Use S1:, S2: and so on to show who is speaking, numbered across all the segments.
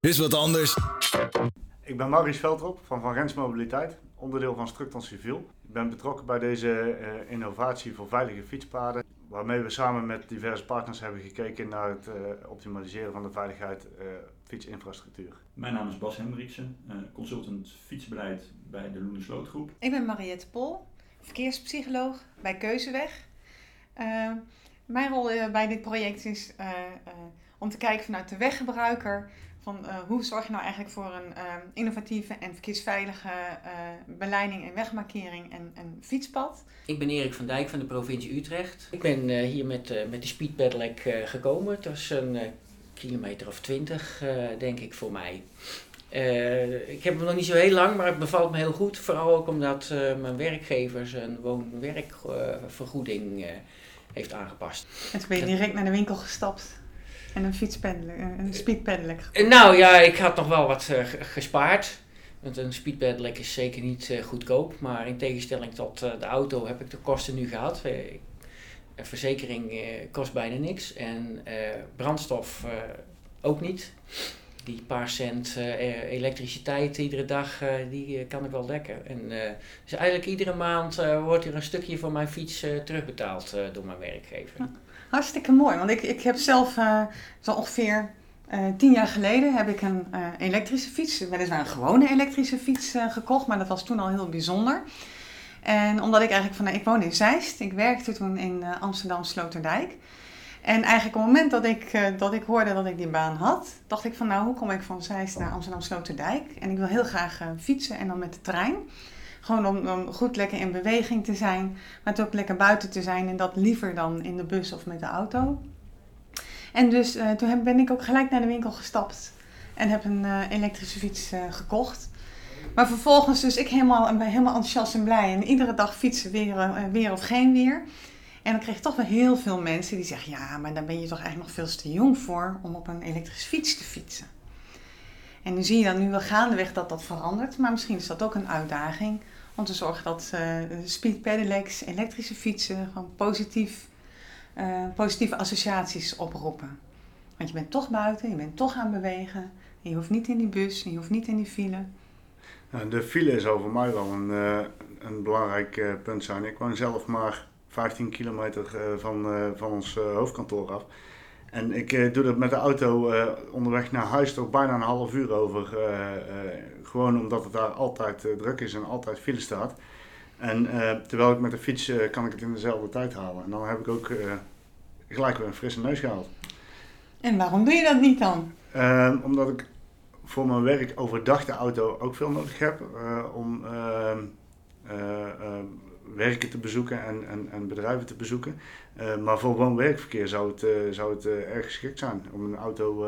S1: is wat anders.
S2: Ik ben Maurice Veldrop van Van Rens Mobiliteit, onderdeel van Structon Civiel. Ik ben betrokken bij deze eh, innovatie voor veilige fietspaden, waarmee we samen met diverse partners hebben gekeken naar het eh, optimaliseren van de veiligheid uh, fietsinfrastructuur.
S3: Mijn naam is Bas Hendriksen, consultant fietsbeleid bij de Loene Slootgroep.
S4: Ik ben Mariette Pol, verkeerspsycholoog bij Keuzeweg. mijn rol bij dit project is om te kijken vanuit de weggebruiker van uh, hoe zorg je nou eigenlijk voor een uh, innovatieve en verkeersveilige uh, beleiding en wegmarkering en, en, fietspad.
S5: Ik ben Erik van Dijk van de provincie Utrecht. Ik ben hier met, met de Speed Pedelec gekomen. Het was een kilometer of twintig, denk ik, voor mij. ik heb hem nog niet zo heel lang, maar het bevalt me heel goed. Vooral ook omdat mijn werkgever zijn woon-werkvergoeding heeft aangepast.
S4: En toen ben je direct naar de winkel gestapt? En een fietspendelen, een speedpedelec?
S5: Eh, nou ja, ik had nog wel wat uh, gespaard. Want een speedpedelec is zeker niet goedkoop. Maar in tegenstelling tot de auto heb ik de kosten nu gehad. verzekering kost bijna niks. En brandstof ook niet. Die paar cent elektriciteit iedere dag, die kan ik wel dekken. En, dus eigenlijk iedere maand wordt er een stukje van mijn fiets terugbetaald door mijn werkgever.
S4: Hartstikke mooi, want ik, ik heb zelf zo ongeveer uh, tien jaar geleden heb ik een uh, elektrische fiets, weliswaar een gewone elektrische fiets gekocht, maar dat was toen al heel bijzonder. En omdat ik eigenlijk van, ik woon in Zeist, ik werkte toen in Amsterdam Sloterdijk. En eigenlijk op het moment dat ik, dat ik hoorde dat ik die baan had, dacht ik van nou, hoe kom ik van Zeist naar Amsterdam Sloterdijk? En ik wil heel graag fietsen en dan met de trein. Gewoon om, goed lekker in beweging te zijn, maar ook lekker buiten te zijn en dat liever dan in de bus of met de auto. En dus uh, toen ben ik ook gelijk naar de winkel gestapt en heb een uh, elektrische fiets uh, gekocht. Maar vervolgens dus ik helemaal, helemaal enthousiast en blij en iedere dag fietsen weer, weer of geen weer. En dan kreeg ik toch wel heel veel mensen die zeggen, ja, maar dan ben je toch eigenlijk nog veel te jong voor om op een elektrische fiets te fietsen. En nu zie je dan nu wel gaandeweg dat dat verandert, maar misschien is dat ook een uitdaging om te zorgen dat uh, speed pedelecs, elektrische fietsen, gewoon positief, uh, positieve associaties oproepen. Want je bent toch buiten, je bent toch aan het bewegen. En je hoeft niet in die bus, en je hoeft niet in die file.
S2: Nou, de file is over mij wel een, uh, een belangrijk punt zijn. Ik woon zelf maar 15 kilometer van, van ons hoofdkantoor af. En ik uh, doe dat met de auto uh, onderweg naar huis toch bijna een half uur over. Uh, gewoon omdat het daar altijd druk is en altijd file staat. En terwijl ik met de fiets kan ik het in dezelfde tijd halen. En dan heb ik ook gelijk weer een frisse neus gehaald.
S4: En waarom doe je dat niet dan?
S2: Ehm, omdat ik voor mijn werk overdag de auto ook veel nodig heb. om ehm, ehm, werken te bezoeken en, en, en bedrijven te bezoeken. Uh, maar voor woon-werkverkeer zou het, uh, zou het uh, erg geschikt zijn om een auto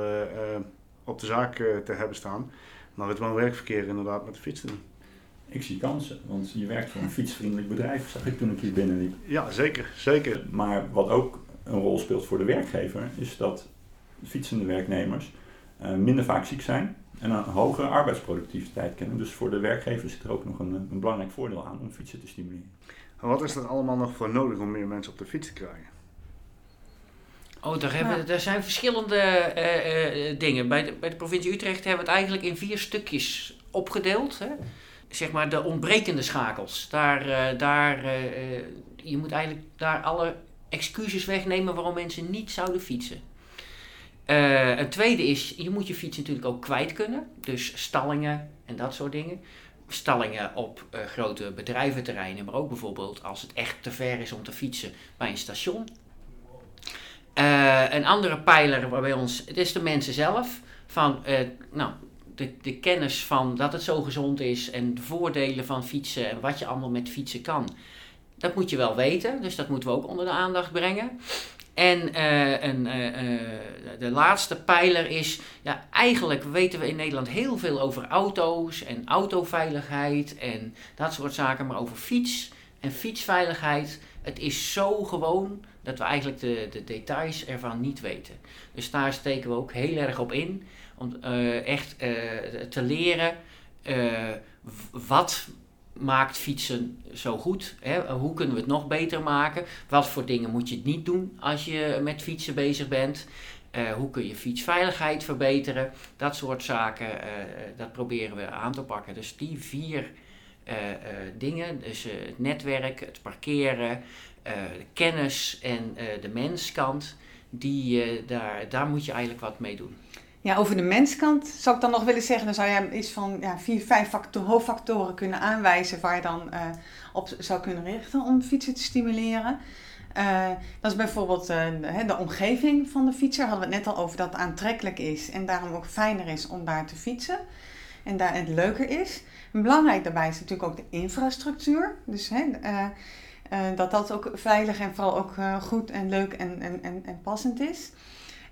S2: op de zaak te hebben staan. Maar het woon-werkverkeer inderdaad met de fiets te doen.
S3: Ik zie kansen, want je werkt voor een fietsvriendelijk bedrijf, zag ik toen ik hier binnenliep.
S2: Ja, zeker, zeker.
S3: Maar wat ook een rol speelt voor de werkgever, is dat fietsende werknemers minder vaak ziek zijn en een hogere arbeidsproductiviteit kennen. Dus voor de werkgever zit er ook nog een, een belangrijk voordeel aan om fietsen te stimuleren.
S2: En wat is er allemaal nog voor nodig om meer mensen op de fiets te krijgen?
S5: Oh, daar, hebben, daar zijn verschillende uh, uh, dingen. Bij de, bij de provincie Utrecht hebben we het eigenlijk in vier stukjes opgedeeld. Hè? Zeg maar de ontbrekende schakels. Daar, uh, daar, je moet eigenlijk daar alle excuses wegnemen waarom mensen niet zouden fietsen. Een tweede is, je moet je fiets natuurlijk ook kwijt kunnen. Dus stallingen en dat soort dingen stallingen op uh, grote bedrijventerreinen, maar ook bijvoorbeeld als het echt te ver is om te fietsen bij een station. Uh, een andere pijler bij ons, het is de mensen zelf. Van, nou, de, de kennis van dat het zo gezond is en de voordelen van fietsen en wat je allemaal met fietsen kan. Dat moet je wel weten, dus dat moeten we ook onder de aandacht brengen. En een, uh, de laatste pijler is, ja, eigenlijk weten we in Nederland heel veel over auto's en autoveiligheid en dat soort zaken, maar over fiets en fietsveiligheid, het is zo gewoon dat we eigenlijk de, de details ervan niet weten. Dus daar steken we ook heel erg op in, om echt te leren wat maakt fietsen zo goed? Hè? Hoe kunnen we het nog beter maken? Wat voor dingen moet je niet doen als je met fietsen bezig bent? hoe kun je fietsveiligheid verbeteren? Dat soort zaken, dat proberen we aan te pakken. Dus die vier dingen, dus het netwerk, het parkeren, de kennis en de menskant, die, daar, daar moet je eigenlijk wat mee doen.
S4: Ja, over de menskant zou ik dan nog willen zeggen, dan zou je iets van ja, vier, vijf factor, hoofdfactoren kunnen aanwijzen waar je dan uh, op zou kunnen richten om fietsen te stimuleren. Uh, dat is bijvoorbeeld uh, de, de, omgeving van de fietser. Hadden we het net al over dat het aantrekkelijk is en daarom ook fijner is om daar te fietsen. En daar het leuker is. Belangrijk daarbij is natuurlijk ook de infrastructuur. Dus hè, dat dat ook veilig en vooral ook goed en leuk en, en, en passend is.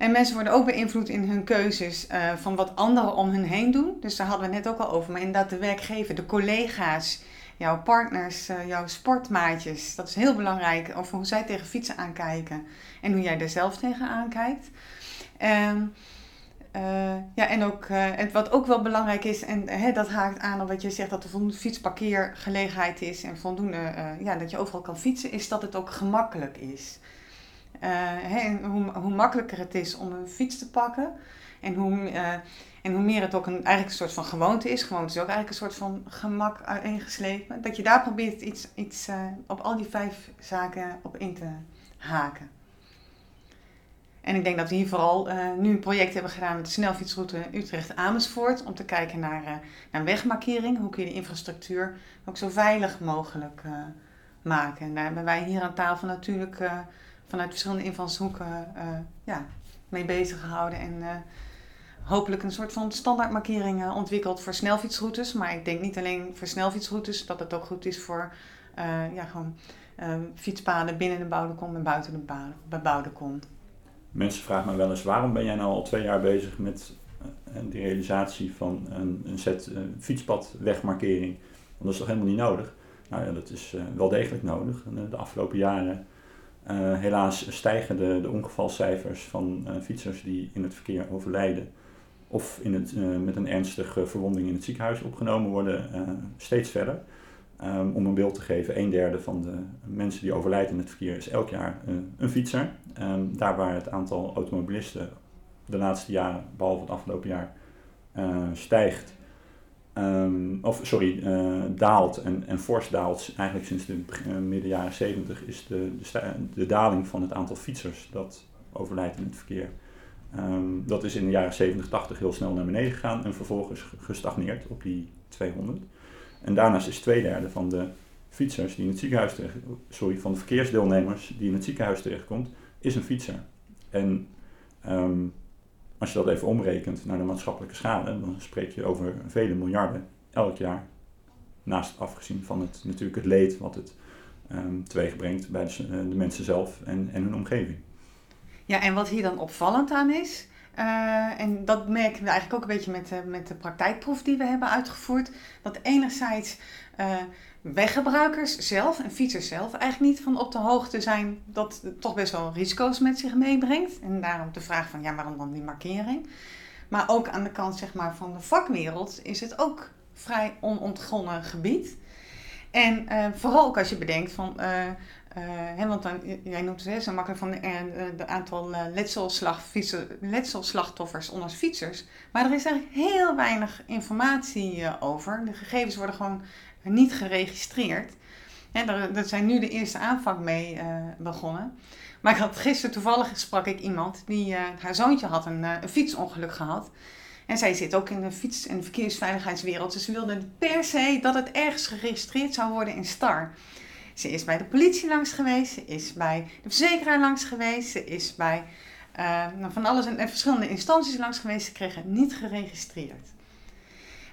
S4: En mensen worden ook beïnvloed in hun keuzes uh, van wat anderen om hen heen doen. Dus daar hadden we het net ook al over. Maar inderdaad, de werkgever, de collega's, jouw partners, uh, jouw sportmaatjes. Dat is heel belangrijk over hoe zij tegen fietsen aankijken en hoe jij er zelf tegen aankijkt. Um, uh, ja, en ook, wat ook wel belangrijk is, en dat haakt aan op wat je zegt, dat er voldoende fietsparkeergelegenheid is en voldoende, ja, dat je overal kan fietsen, is dat het ook gemakkelijk is. Uh, hoe, hoe makkelijker het is om een fiets te pakken. En hoe, uh, en hoe meer het ook een, eigenlijk een soort van gewoonte is. Gewoonte is ook eigenlijk een soort van gemak uiteengeslepen. Dat je daar probeert iets, iets uh, op al die vijf zaken op in te haken. En ik denk dat we hier vooral nu een project hebben gedaan met de snelfietsroute Utrecht-Amersfoort. Om te kijken naar, naar wegmarkering. Hoe kun je de infrastructuur ook zo veilig mogelijk maken. En daar hebben wij hier aan tafel natuurlijk vanuit verschillende invalshoeken uh, ja, mee bezig gehouden. En uh, hopelijk een soort van standaardmarkering ontwikkeld voor snelfietsroutes. Maar ik denk niet alleen voor snelfietsroutes, dat het ook goed is voor ja, gewoon, fietspaden binnen de bebouwde kom en buiten de bebouwde kom.
S3: Mensen vragen me wel eens, waarom ben jij nou al twee jaar bezig met de realisatie van een, een set fietspadwegmarkering? Want dat is toch helemaal niet nodig? Nou ja, dat is wel degelijk nodig. De afgelopen jaren helaas stijgen de, de ongevalcijfers van uh, fietsers die in het verkeer overlijden of in het, uh, met een ernstige verwonding in het ziekenhuis opgenomen worden steeds verder. Um, om een beeld te geven, een derde van de mensen die overlijden in het verkeer is elk jaar een fietser. Um, daar waar het aantal automobilisten de laatste jaren, behalve het afgelopen jaar, stijgt, Um, of sorry, uh, daalt en, en fors daalt eigenlijk sinds de uh, midden jaren 70 is de, de, daling van het aantal fietsers dat overlijdt in het verkeer. Um, dat is in de jaren 70, 80 heel snel naar beneden gegaan en vervolgens gestagneerd op die 200. En daarnaast is twee derde van de fietsers die in het ziekenhuis sorry, van de verkeersdeelnemers die in het ziekenhuis terechtkomt, is een fietser. En um, als je dat even omrekent naar de maatschappelijke schade, dan spreek je over vele miljarden elk jaar. Naast afgezien van het, natuurlijk het leed wat het um, teweeg brengt bij de, eh, de, mensen zelf en, en hun omgeving.
S4: Ja, en wat hier dan opvallend aan is, uh, en dat merken we eigenlijk ook een beetje met de, met de praktijkproef die we hebben uitgevoerd, dat enerzijds uh, weggebruikers zelf en fietsers zelf eigenlijk niet van op de hoogte zijn dat het toch best wel risico's met zich meebrengt. En daarom de vraag van ja, waarom dan die markering? Maar ook aan de kant zeg maar, van de vakwereld is het ook vrij onontgonnen gebied. En uh, vooral ook als je bedenkt van, uh, hè, want dan, jij noemt het zo makkelijk van de aantal letselslachtoffers onder fietsers. Maar er is eigenlijk heel weinig informatie over. De gegevens worden gewoon niet geregistreerd. En daar, zijn nu de eerste aanvang mee begonnen. Maar ik had gisteren toevallig sprak ik iemand die haar zoontje had een, een, fietsongeluk gehad. En zij zit ook in de fiets- en verkeersveiligheidswereld. Dus ze wilde per se dat het ergens geregistreerd zou worden in STAR. Ze is bij de politie langs geweest, ze is bij de verzekeraar langs geweest, ze is bij van alles en verschillende instanties langs geweest. Ze kregen het niet geregistreerd.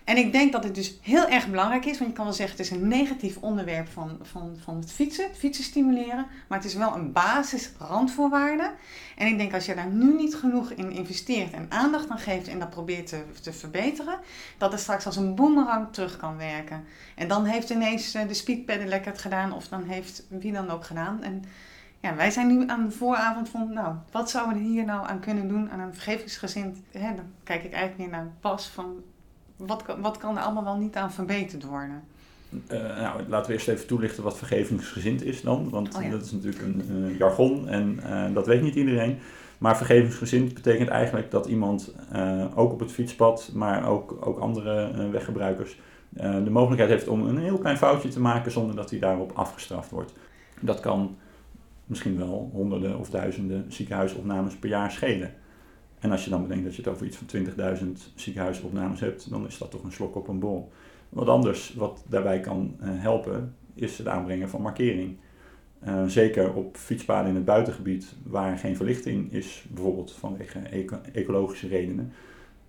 S4: En ik denk dat het dus heel erg belangrijk is, want je kan wel zeggen het is een negatief onderwerp van, van, van het fietsen, fietsen stimuleren, maar het is wel een basis randvoorwaarde. En ik denk als je daar nu niet genoeg in investeert en aandacht aan geeft en dat probeert te, te verbeteren, dat het straks als een boemerang terug kan werken. En dan heeft ineens eh, de speedpedelec het gedaan of dan heeft wie dan ook gedaan. En ja, wij zijn nu aan de vooravond van, nou, wat zouden we hier nou aan kunnen doen aan een vergevingsgezind? Hè, dan kijk ik eigenlijk meer naar pas van wat, wat kan er allemaal wel niet aan verbeterd worden?
S3: Uh, nou, laten we eerst even toelichten wat vergevingsgezind is dan. Want oh dat is natuurlijk een uh, jargon en uh, dat weet niet iedereen. Maar vergevingsgezind betekent eigenlijk dat iemand ook op het fietspad, maar ook, ook andere weggebruikers, de mogelijkheid heeft om een heel klein foutje te maken zonder dat hij daarop afgestraft wordt. Dat kan misschien wel honderden of duizenden ziekenhuisopnames per jaar schelen. En als je dan bedenkt dat je het over iets van 20.000 ziekenhuisopnames hebt, dan is dat toch een slok op een bol. Wat anders wat daarbij kan eh, helpen, is het aanbrengen van markering. Uh, zeker op fietspaden in het buitengebied waar geen verlichting is, bijvoorbeeld vanwege ecologische redenen.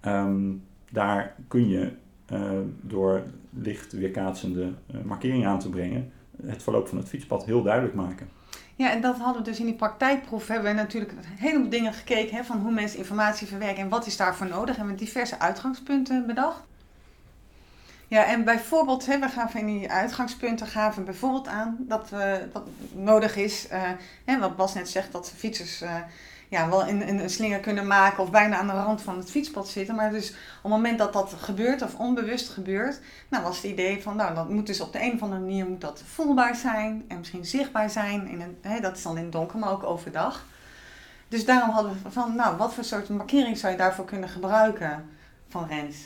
S3: Um, daar kun je uh, door licht weerkaatsende markering aan te brengen het verloop van het fietspad heel duidelijk maken.
S4: Ja, en dat hadden we dus in die praktijkproef. Hebben we natuurlijk een heleboel dingen gekeken hè, van hoe mensen informatie verwerken en wat is daarvoor nodig. En we diverse uitgangspunten bedacht. Ja, en bijvoorbeeld, hè, we gaven in die uitgangspunten gaven bijvoorbeeld aan dat, we, dat nodig is, uh, hè, wat Bas net zegt, dat fietsers uh, ja, wel in, in, een slinger kunnen maken of bijna aan de rand van het fietspad zitten. Maar dus op het moment dat dat gebeurt of onbewust gebeurt, nou was het idee van, nou dat moet dus op de een of andere manier moet dat voelbaar zijn en misschien zichtbaar zijn. In een, hè, dat is dan in het donker, maar ook overdag. Dus daarom hadden we van, nou wat voor soort markering zou je daarvoor kunnen gebruiken van Rens?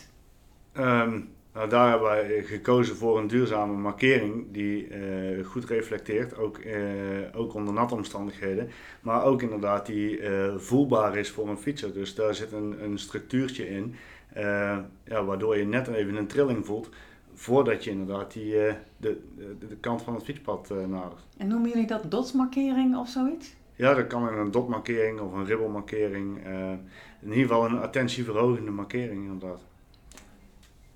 S2: Um nou, daar hebben wij gekozen voor een duurzame markering die uh, goed reflecteert, ook, uh, ook onder natte omstandigheden. Maar ook inderdaad die uh, voelbaar is voor een fietser. Dus daar zit een, een structuurtje in, ja, waardoor je net even een trilling voelt voordat je inderdaad die, de, de, de, kant van het fietspad nadert.
S4: En noemen jullie dat dotsmarkering of zoiets?
S2: Ja, dat kan een dotmarkering of een ribbelmarkering. in ieder geval een attentieverhogende markering inderdaad.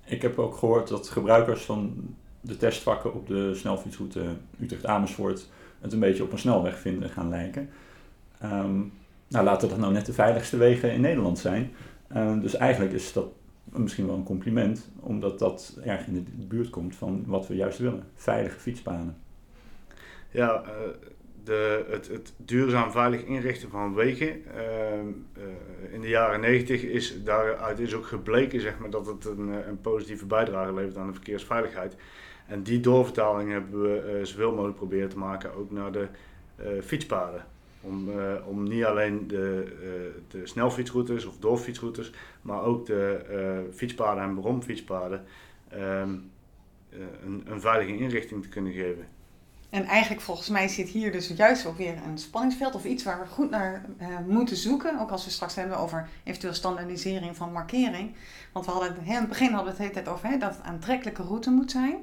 S3: Ik heb ook gehoord dat gebruikers van de testvakken op de snelfietsroute Utrecht-Amersfoort het een beetje op een snelweg vinden gaan lijken. Um, nou, laten dat nou net de veiligste wegen in Nederland zijn. Uh, dus eigenlijk is dat misschien wel een compliment, omdat dat erg in de buurt komt van wat we juist willen: veilige fietspaden.
S2: Ja, uh, de, het, het, duurzaam veilig inrichten van wegen. Ehm, eh, in de jaren 90 is daaruit is ook gebleken zeg maar, dat het een, eh, een positieve bijdrage levert aan de verkeersveiligheid. En die doorvertaling hebben we uh, zoveel mogelijk proberen te maken ook naar de fietspaden. Om, om niet alleen de, de snelfietsroutes of doorfietsroutes, maar ook de fietspaden en bromfietspaden ehm, een, een veilige inrichting te kunnen geven.
S4: En eigenlijk volgens mij zit hier dus juist ook weer een spanningsveld of iets waar we goed naar uh, moeten zoeken. Ook als we straks hebben over eventueel standaardisering van markering. Want we hadden, in het begin hadden we het de hele tijd over hè, dat het aantrekkelijke route moet zijn.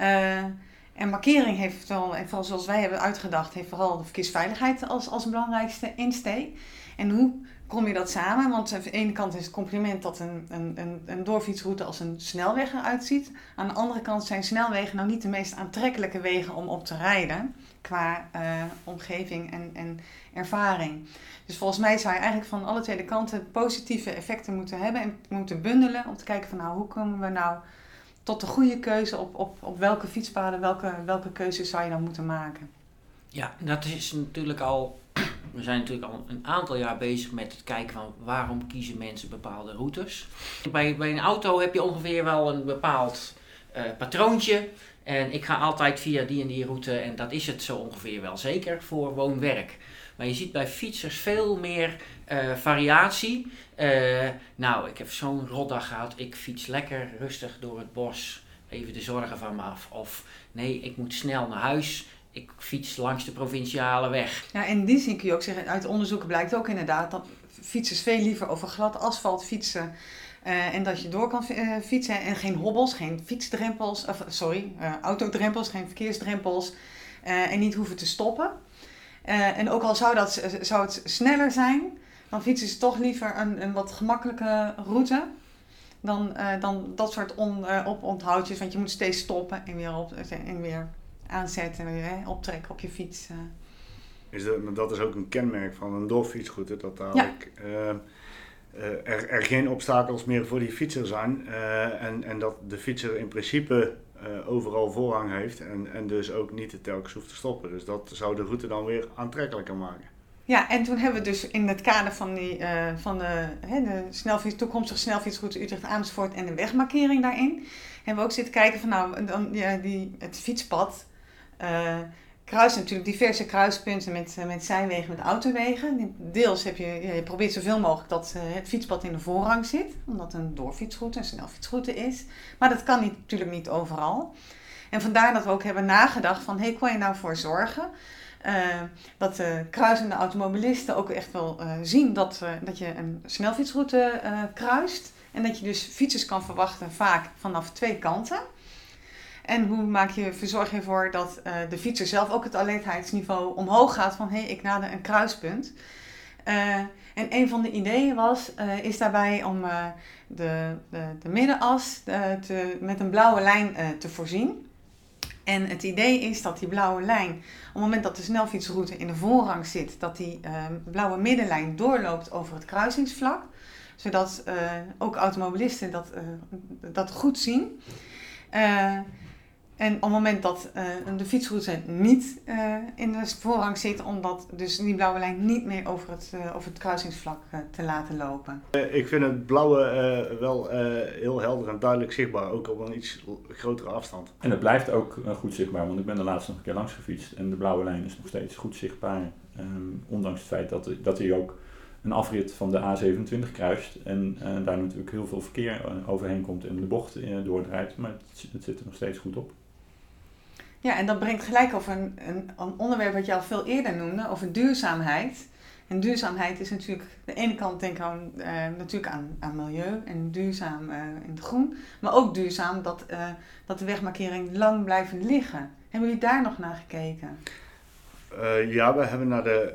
S4: Uh, en markering heeft wel, en vooral zoals wij hebben uitgedacht, heeft vooral de verkeersveiligheid als, als belangrijkste insteek. En hoe kom je dat samen? Want aan de ene kant is het compliment dat een, een, een, doorfietsroute als een snelweg eruit ziet. Aan de andere kant zijn snelwegen nou niet de meest aantrekkelijke wegen om op te rijden. Qua uh, omgeving en, en ervaring. Dus volgens mij zou je eigenlijk van alle twee kanten positieve effecten moeten hebben. En moeten bundelen om te kijken van nou hoe komen we nou tot de goede keuze op, op, op welke fietspaden, welke, welke keuzes zou je dan moeten maken.
S5: Ja, dat is natuurlijk al we zijn natuurlijk al een aantal jaar bezig met het kijken van waarom kiezen mensen bepaalde routes. Bij, bij een auto heb je ongeveer wel een bepaald uh, patroontje. En ik ga altijd via die en die route en dat is het zo ongeveer wel zeker voor woon-werk. Maar je ziet bij fietsers veel meer uh, variatie. Uh, nou, ik heb zo'n rotdag gehad. Ik fiets lekker rustig door het bos. Even de zorgen van me af. Of nee, ik moet snel naar huis ik fiets langs de provinciale weg.
S4: Ja, in die zin kun je ook zeggen, uit onderzoeken blijkt ook inderdaad dat fietsers veel liever over glad asfalt fietsen. Uh, en dat je door kan uh, fietsen en geen hobbels, geen fietsdrempels, of sorry, uh, autodrempels, geen verkeersdrempels. en niet hoeven te stoppen. en ook al zou, dat, zou het sneller zijn, dan fietsen ze toch liever een, een wat gemakkelijke route. Dan, dan dat soort on, oponthoudjes, want je moet steeds stoppen en weer, op, en weer aanzetten en optrekken op je fiets. Eh.
S2: Is dat, dat is ook een kenmerk van een doorfietsroute, dat dadelijk uh, er, er, geen obstakels meer voor die fietser zijn en, en dat de fietser in principe overal voorrang heeft en, en dus ook niet telkens hoeft te stoppen. Dus dat zou de route dan weer aantrekkelijker maken.
S4: Ja, en toen hebben we dus in het kader van, die, van de, hè, de snelfiets, toekomstige snelfietsroute Utrecht-Amersfoort en de wegmarkering daarin, hebben we ook zitten kijken van nou, dan, ja, die, het fietspad, uh, kruist natuurlijk diverse kruispunten met, met zijwegen, met autowegen. Deels heb je, je probeert zoveel mogelijk dat het fietspad in de voorrang zit, omdat een doorfietsroute, een snelfietsroute is. Maar dat kan niet, natuurlijk niet overal. En vandaar dat we ook hebben nagedacht van, hey, kon je nou voor zorgen dat de kruisende automobilisten ook echt wel zien dat, dat je een snelfietsroute kruist. En dat je dus fietsers kan verwachten vaak vanaf twee kanten. En hoe maak je, verzorg je ervoor dat de fietser zelf ook het alertheidsniveau omhoog gaat van hé, hey, ik nader een kruispunt. en een van de ideeën was, is daarbij om de, de, de, middenas te, met een blauwe lijn te voorzien. En het idee is dat die blauwe lijn, op het moment dat de snelfietsroute in de voorrang zit, dat die uh, blauwe middenlijn doorloopt over het kruisingsvlak. Zodat uh, ook automobilisten dat, uh, dat goed zien. En op het moment dat uh, de fietsroute niet uh, in de voorrang zit, om dat, dus die blauwe lijn niet meer over het, uh, over het kruisingsvlak te laten lopen.
S2: ik vind het blauwe wel heel helder en duidelijk zichtbaar, ook op een iets grotere afstand.
S3: En het blijft ook goed zichtbaar, want ik ben er laatst nog een keer langs gefietst en de blauwe lijn is nog steeds goed zichtbaar. Um, ondanks het feit dat, dat hij ook een afrit van de A27 kruist en daar natuurlijk heel veel verkeer overheen komt en de bocht doordraait, maar het, het zit er nog steeds goed op.
S4: Ja, en dat brengt gelijk over een, een, een, onderwerp wat je al veel eerder noemde, over duurzaamheid. En duurzaamheid is natuurlijk, de ene kant denk ik aan, uh, natuurlijk aan, aan milieu en duurzaam uh, in het groen. Maar ook duurzaam dat, uh, dat de wegmarkering lang blijven liggen. Hebben jullie daar nog naar gekeken?
S2: ja, we hebben naar de,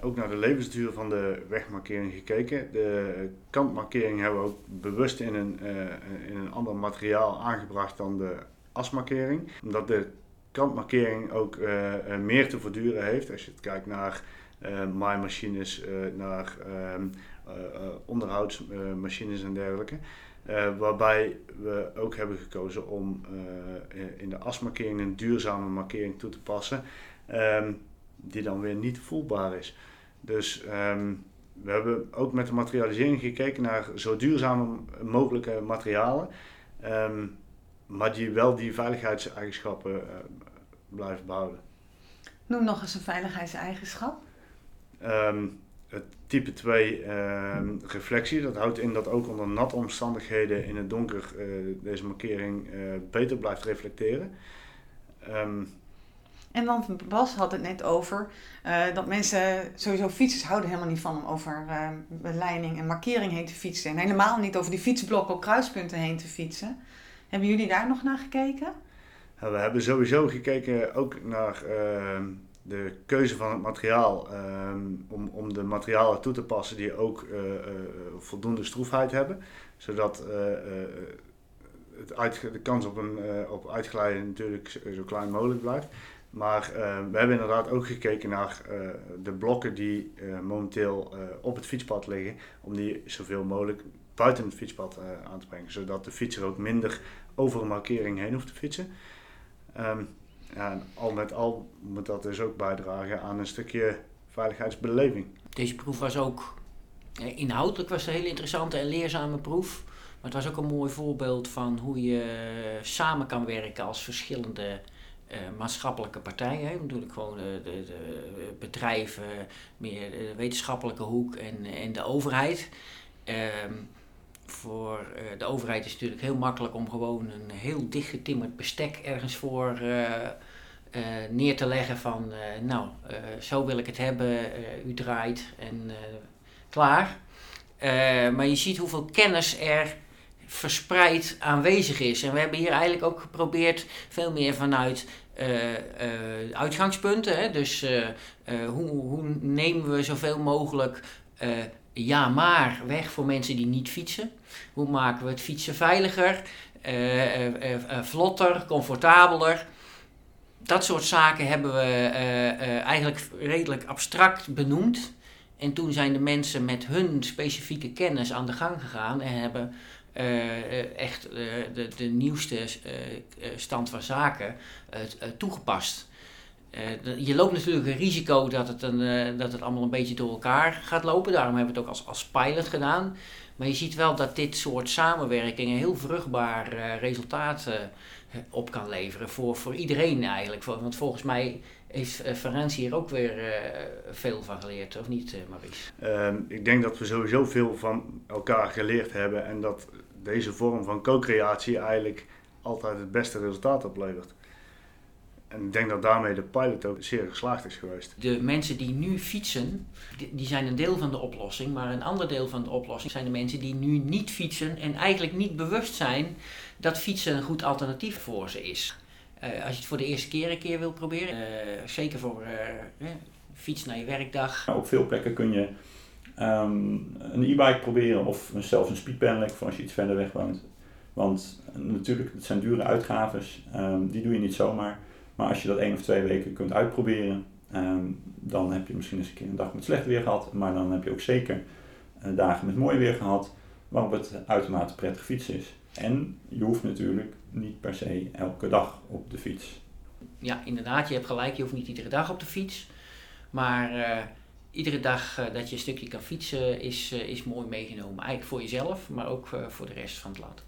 S2: ook naar de levensduur van de wegmarkering gekeken. De kantmarkering hebben we ook bewust in een, in een ander materiaal aangebracht dan de asmarkering. Omdat de kantmarkering ook uh, meer te verduren heeft. Als je kijkt naar uh, maaimachines, naar ehm, onderhoudsmachines en dergelijke. waarbij we ook hebben gekozen om in de asmarkering een duurzame markering toe te passen, um, die dan weer niet voelbaar is. Dus um, we hebben ook met de materialisering gekeken naar zo duurzame mogelijke materialen maar die wel die veiligheidseigenschappen uh, blijven behouden.
S4: Noem nog eens een veiligheidseigenschap.
S2: Um, het type 2 um, ehm, reflectie, dat houdt in dat ook onder natte omstandigheden in het donker uh, deze markering uh, beter blijft reflecteren. Um,
S4: en want Bas had het net over uh, dat mensen, sowieso fietsers houden helemaal niet van om over uh, leiding en markering heen te fietsen. En helemaal niet over die fietsblokken op kruispunten heen te fietsen. Hebben jullie daar nog naar gekeken?
S2: We hebben sowieso gekeken ook naar uh, de keuze van het materiaal. Uh, om, om de materialen toe te passen die ook uh, voldoende stroefheid hebben. Zodat het uit, de kans op, een, op uitglijden natuurlijk zo klein mogelijk blijft. Maar we hebben inderdaad ook gekeken naar de blokken die momenteel op het fietspad liggen. Om die zoveel mogelijk buiten het fietspad aan te brengen. Zodat de fietser ook minder over een markering heen hoeft te fietsen. Um, ja, al met al moet dat dus ook bijdragen aan een stukje veiligheidsbeleving.
S5: Deze proef was ook, inhoudelijk was een hele interessante en leerzame proef. Maar het was ook een mooi voorbeeld van hoe je samen kan werken als verschillende uh, maatschappelijke partijen. Hè. Natuurlijk gewoon de, de, de, bedrijven, meer de wetenschappelijke hoek en, en de overheid. Um, voor uh, de overheid is het natuurlijk heel makkelijk om gewoon een heel dichtgetimmerd bestek ergens voor uh, uh, neer te leggen van nou, zo wil ik het hebben, u draait en klaar. maar je ziet hoeveel kennis er verspreid aanwezig is. En we hebben hier eigenlijk ook geprobeerd veel meer vanuit uitgangspunten. Hè? Dus hoe, hoe nemen we zoveel mogelijk ja maar weg voor mensen die niet fietsen? Hoe maken we het fietsen veiliger, uh, uh, uh, vlotter, comfortabeler? Dat soort zaken hebben we eigenlijk redelijk abstract benoemd. En toen zijn de mensen met hun specifieke kennis aan de gang gegaan en hebben echt de, de nieuwste stand van zaken toegepast. Uh, je loopt natuurlijk een risico dat het, een, uh, dat het allemaal een beetje door elkaar gaat lopen. Daarom hebben we het ook als, als pilot gedaan. Maar je ziet wel dat dit soort samenwerkingen heel vruchtbaar uh, resultaten op kan leveren voor, voor iedereen eigenlijk. Want volgens mij heeft uh, hier ook weer veel van geleerd, of niet Maurice?
S2: Ehm, ik denk dat we sowieso veel van elkaar geleerd hebben en dat deze vorm van co-creatie eigenlijk altijd het beste resultaat oplevert. En ik denk dat daarmee de pilot ook zeer geslaagd is geweest.
S5: De mensen die nu fietsen, die zijn een deel van de oplossing. Maar een ander deel van de oplossing zijn de mensen die nu niet fietsen en eigenlijk niet bewust zijn dat fietsen een goed alternatief voor ze is. Uh, als je het voor de eerste keer een keer wil proberen, uh, zeker voor uh, fiets naar je werkdag.
S3: Nou, op veel plekken kun je um, een e-bike proberen of zelfs een speedpedelec voor als je iets verder weg woont. Want natuurlijk, het zijn dure uitgaves, um, die doe je niet zomaar. Maar als je dat één of twee weken kunt uitproberen, um, dan heb je misschien eens een keer een dag met slecht weer gehad. Maar dan heb je ook zeker uh, dagen met mooi weer gehad, waarop het uitermate prettig fietsen is. En je hoeft natuurlijk niet per se elke dag op de fiets.
S5: Ja, inderdaad, je hebt gelijk, je hoeft niet iedere dag op de fiets. Maar uh, iedere dag uh, dat je een stukje kan fietsen is, is mooi meegenomen. Eigenlijk voor jezelf, maar ook voor de rest van het land.